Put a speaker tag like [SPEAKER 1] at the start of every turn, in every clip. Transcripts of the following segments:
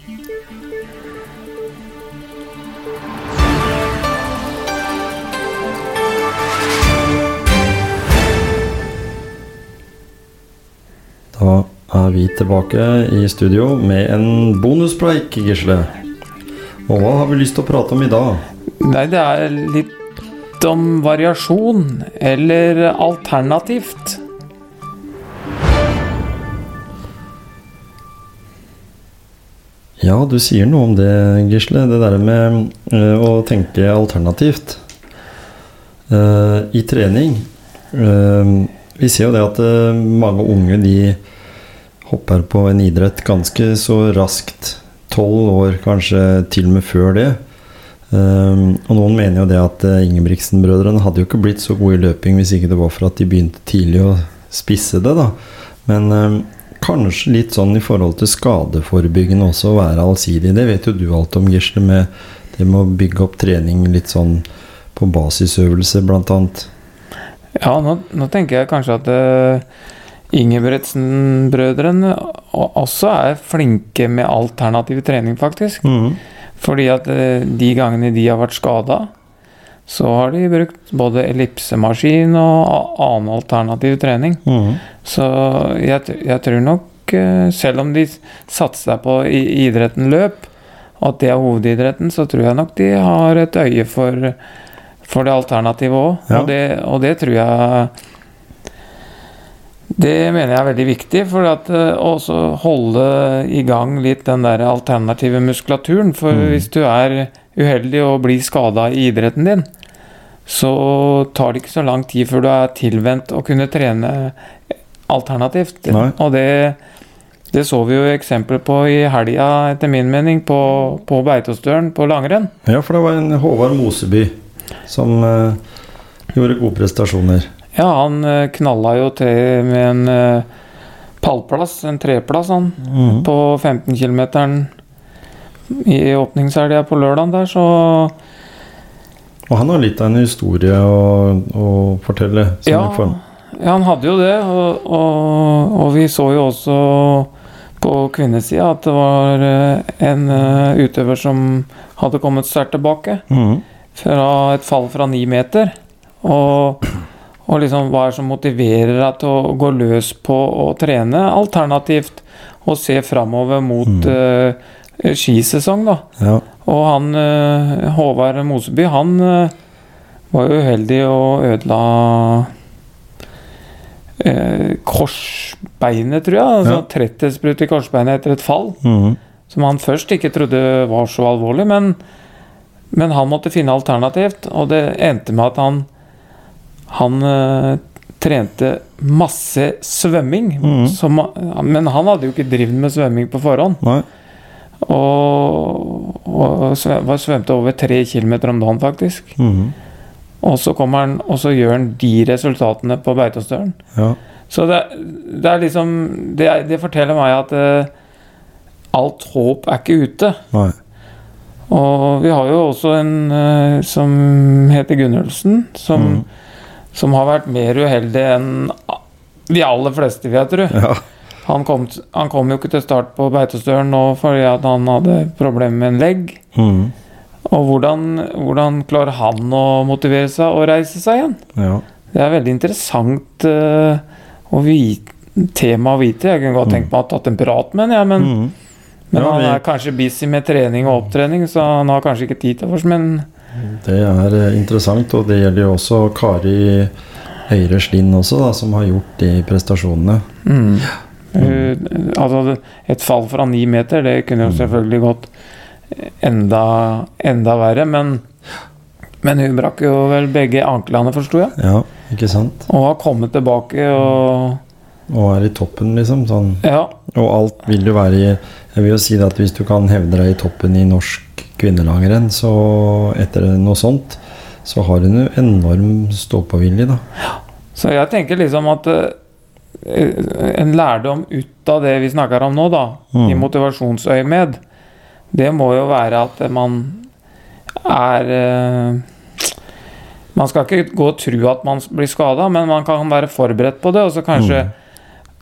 [SPEAKER 1] Da er vi tilbake i studio med en bonuspreik, Gisle. Og hva har vi lyst til å prate om i dag?
[SPEAKER 2] Nei, det er litt om variasjon, eller alternativt.
[SPEAKER 1] Ja, du sier noe om det, Gisle. Det der med eh, å tenke alternativt eh, i trening. Eh, vi ser jo det at mange unge de hopper på en idrett ganske så raskt. Tolv år, kanskje til og med før det. Og noen mener jo det at Ingebrigtsen-brødrene hadde jo ikke blitt så gode i løping hvis ikke det var for at de begynte tidlig å spisse det, da. Men kanskje litt sånn i forhold til skadeforebyggende også, å være allsidig. Det vet jo du alt om, Gisle, med det med å bygge opp trening litt sånn på basisøvelse, blant annet.
[SPEAKER 2] Ja, nå, nå tenker jeg kanskje at uh, Ingebrigtsen-brødrene også er flinke med alternativ trening, faktisk.
[SPEAKER 1] Mm.
[SPEAKER 2] Fordi at uh, de gangene de har vært skada, så har de brukt både ellipsemaskin og annen alternativ trening.
[SPEAKER 1] Mm.
[SPEAKER 2] Så jeg, jeg tror nok, eh, selv om de satser på idretten løp, at det er hovedidretten, så tror jeg nok de har et øye for, for det alternativet òg.
[SPEAKER 1] Ja.
[SPEAKER 2] Og, det, og det tror jeg Det mener jeg er veldig viktig, for eh, også holde i gang litt den der alternative muskulaturen. For
[SPEAKER 1] Mm.
[SPEAKER 2] hvis du er uheldig og blir skada i idretten din, så tar det ikke så lang tid før du er tilvendt å kunne trene alternativt.
[SPEAKER 1] Nei.
[SPEAKER 2] Og det, det så vi jo eksempler på i helga, etter min mening, på, på Beitostølen på langrenn.
[SPEAKER 1] Ja, for det var en Håvard Moseby som uh, gjorde gode prestasjoner.
[SPEAKER 2] Ja, han uh, knalla jo til med en uh, pallplass, en treplass, han,
[SPEAKER 1] Mhm.
[SPEAKER 2] på 15 km i åpningshelga på lørdag der, så
[SPEAKER 1] Og han har litt av en historie å, å fortelle.
[SPEAKER 2] Ja, ja, han hadde jo det, og, og, og vi så jo også på kvinnesida at det var eh, en eh, utøver som hadde kommet sterkt tilbake
[SPEAKER 1] Mm.
[SPEAKER 2] fra et fall fra ni meter. Og, og liksom hva er det som motiverer deg til å gå løs på å trene alternativt og se framover mot eh, skisesong, da.
[SPEAKER 1] Ja.
[SPEAKER 2] Og han eh, Håvard Moseby, han eh, var jo uheldig og ødela eh, korsbeinet, tror jeg. Altså
[SPEAKER 1] Ja.
[SPEAKER 2] Tretthetsbrudd i korsbeinet etter et fall.
[SPEAKER 1] Mhm.
[SPEAKER 2] Som han først ikke trodde var så alvorlig, men, men han måtte finne alternativt. Og det endte med at han Han eh, trente masse svømming.
[SPEAKER 1] Mhm.
[SPEAKER 2] Som, men han hadde jo ikke drevet med svømming på forhånd.
[SPEAKER 1] Nei.
[SPEAKER 2] Og, og svø- svømte over tre kilometer om dagen, faktisk.
[SPEAKER 1] Mhm.
[SPEAKER 2] Og så kommer han, og så gjør han de resultatene på Beitostølen.
[SPEAKER 1] Ja.
[SPEAKER 2] Så det, det er liksom Det, det forteller meg at uh, alt håp er ikke ute.
[SPEAKER 1] Nei.
[SPEAKER 2] Og vi har jo også en uh, som heter Gunnulfsen, som,
[SPEAKER 1] Mhm.
[SPEAKER 2] som har vært mer uheldig enn de aller fleste, vil jeg tro.
[SPEAKER 1] Ja.
[SPEAKER 2] Han kom, han kom jo ikke til start på Beitostølen nå fordi han hadde problemer med en legg.
[SPEAKER 1] Mm.
[SPEAKER 2] Og hvordan, hvordan klarer han å motivere seg og reise seg igjen?
[SPEAKER 1] ja.
[SPEAKER 2] Det er veldig interessant uh, å vite, tema å vite. Jeg kunne godt tenkt meg å ha tatt en prat med ham, ja, men,
[SPEAKER 1] mm.
[SPEAKER 2] men
[SPEAKER 1] Ja,
[SPEAKER 2] han
[SPEAKER 1] vi-
[SPEAKER 2] er kanskje busy med trening og opptrening, så han har kanskje ikke tid til oss. Men
[SPEAKER 1] Det er eh, interessant, og det gjelder jo også Kari Høyre Slind også, da, som har gjort de prestasjonene.
[SPEAKER 2] mm, hun- altså, et fall fra ni meter, det kunne jo selvfølgelig gått enda, enda verre, men men hun brakk jo vel begge anklene, forsto jeg.
[SPEAKER 1] Ja, ikke sant?
[SPEAKER 2] Og har kommet tilbake og
[SPEAKER 1] Og er i toppen, liksom. Sånn.
[SPEAKER 2] Ja.
[SPEAKER 1] Og alt vil jo være i Jeg vil jo si det at hvis du kan hevde deg i toppen i norsk kvinnelangrenn, så etter noe sånt, så har hun jo enorm stå-på-vilje, da.
[SPEAKER 2] Så jeg tenker liksom at eh, en lærdom ut av det vi snakker om nå, da, i
[SPEAKER 1] Mm.
[SPEAKER 2] motivasjonsøyemed, det må jo være at man er eh, Man skal ikke gå og tro at man blir skada, men man kan være forberedt på det, og så kanskje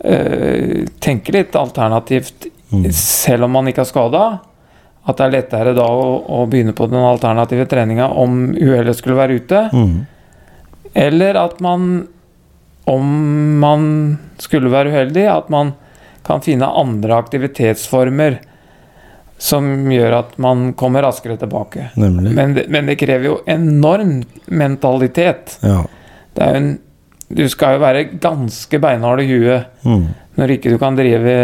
[SPEAKER 2] eh, tenke litt alternativt
[SPEAKER 1] Mm.
[SPEAKER 2] selv om man ikke er skada. at det er lettere da å, å begynne på den alternative treninga om uhellet skulle være ute.
[SPEAKER 1] Mm.
[SPEAKER 2] Eller at man, om man skulle være uheldig, at man kan finne andre aktivitetsformer som gjør at man kommer raskere tilbake. Men det, men det krever jo enorm mentalitet.
[SPEAKER 1] Ja.
[SPEAKER 2] En, du skal jo være ganske beinhard i huet
[SPEAKER 1] Mm.
[SPEAKER 2] når ikke du kan drive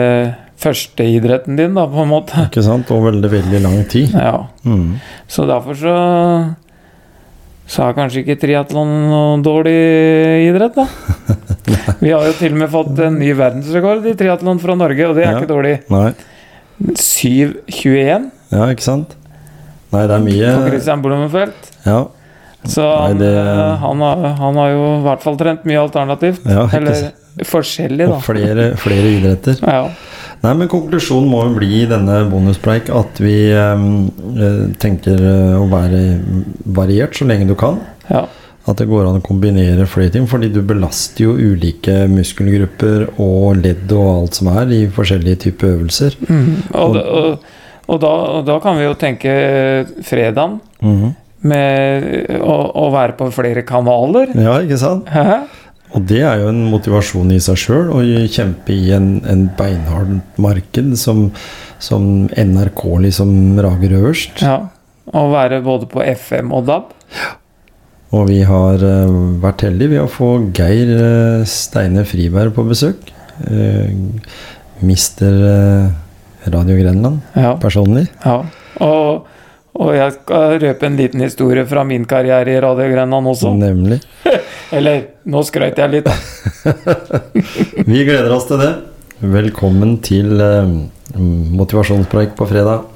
[SPEAKER 2] førsteidretten din, da, på en måte.
[SPEAKER 1] Ikke sant? Og veldig, veldig lang tid.
[SPEAKER 2] Ja,
[SPEAKER 1] Mm.
[SPEAKER 2] Så derfor så så er kanskje ikke triatlon noen dårlig idrett, da. Vi har jo til og med fått en ny verdensrekord i triatlon fra Norge, og det er
[SPEAKER 1] Ja.
[SPEAKER 2] ikke dårlig.
[SPEAKER 1] Nei.
[SPEAKER 2] 7.21
[SPEAKER 1] Ja, ikke sant? Nei, det er mye
[SPEAKER 2] for Christian Blumenfeldt.
[SPEAKER 1] Ja.
[SPEAKER 2] Så
[SPEAKER 1] Nei,
[SPEAKER 2] han,
[SPEAKER 1] det-
[SPEAKER 2] eh, han, har, han har jo i hvert fall trent mye alternativt.
[SPEAKER 1] ja
[SPEAKER 2] Eller
[SPEAKER 1] forskjellig,
[SPEAKER 2] forskjellig,
[SPEAKER 1] Og
[SPEAKER 2] da.
[SPEAKER 1] flere, flere idretter.
[SPEAKER 2] Ja.
[SPEAKER 1] Nei, men konklusjonen må jo bli i denne bonuspreik at vi eh, tenker eh, å være variert så lenge du kan.
[SPEAKER 2] ja.
[SPEAKER 1] At det går an å kombinere flere ting, fordi du belaster jo ulike muskelgrupper og ledd og alt som er i forskjellige typer øvelser.
[SPEAKER 2] Mm. Og, da- og, og, da, og da kan vi jo tenke fredagen
[SPEAKER 1] Mhm.
[SPEAKER 2] med å, å være på flere kanaler.
[SPEAKER 1] Ja, ikke sant?
[SPEAKER 2] Hæ?
[SPEAKER 1] Og det er jo en motivasjon i seg sjøl, å kjempe i en, en beinhard marked som, som NRK liksom rager øverst.
[SPEAKER 2] Ja. Å være både på FM og DAB.
[SPEAKER 1] Og vi har uh, vært heldige ved å få Geir uh, Steine Friberg på besøk. Uh, Mister Radio Grenland
[SPEAKER 2] Ja.
[SPEAKER 1] personlig.
[SPEAKER 2] ja. Og, og jeg skal røpe en liten historie fra min karriere i Radio Grenland også.
[SPEAKER 1] Nemlig.
[SPEAKER 2] Eller nå skrøt jeg litt, da.
[SPEAKER 1] Vi gleder oss til det. Velkommen til eh, motivasjonspreik på fredag.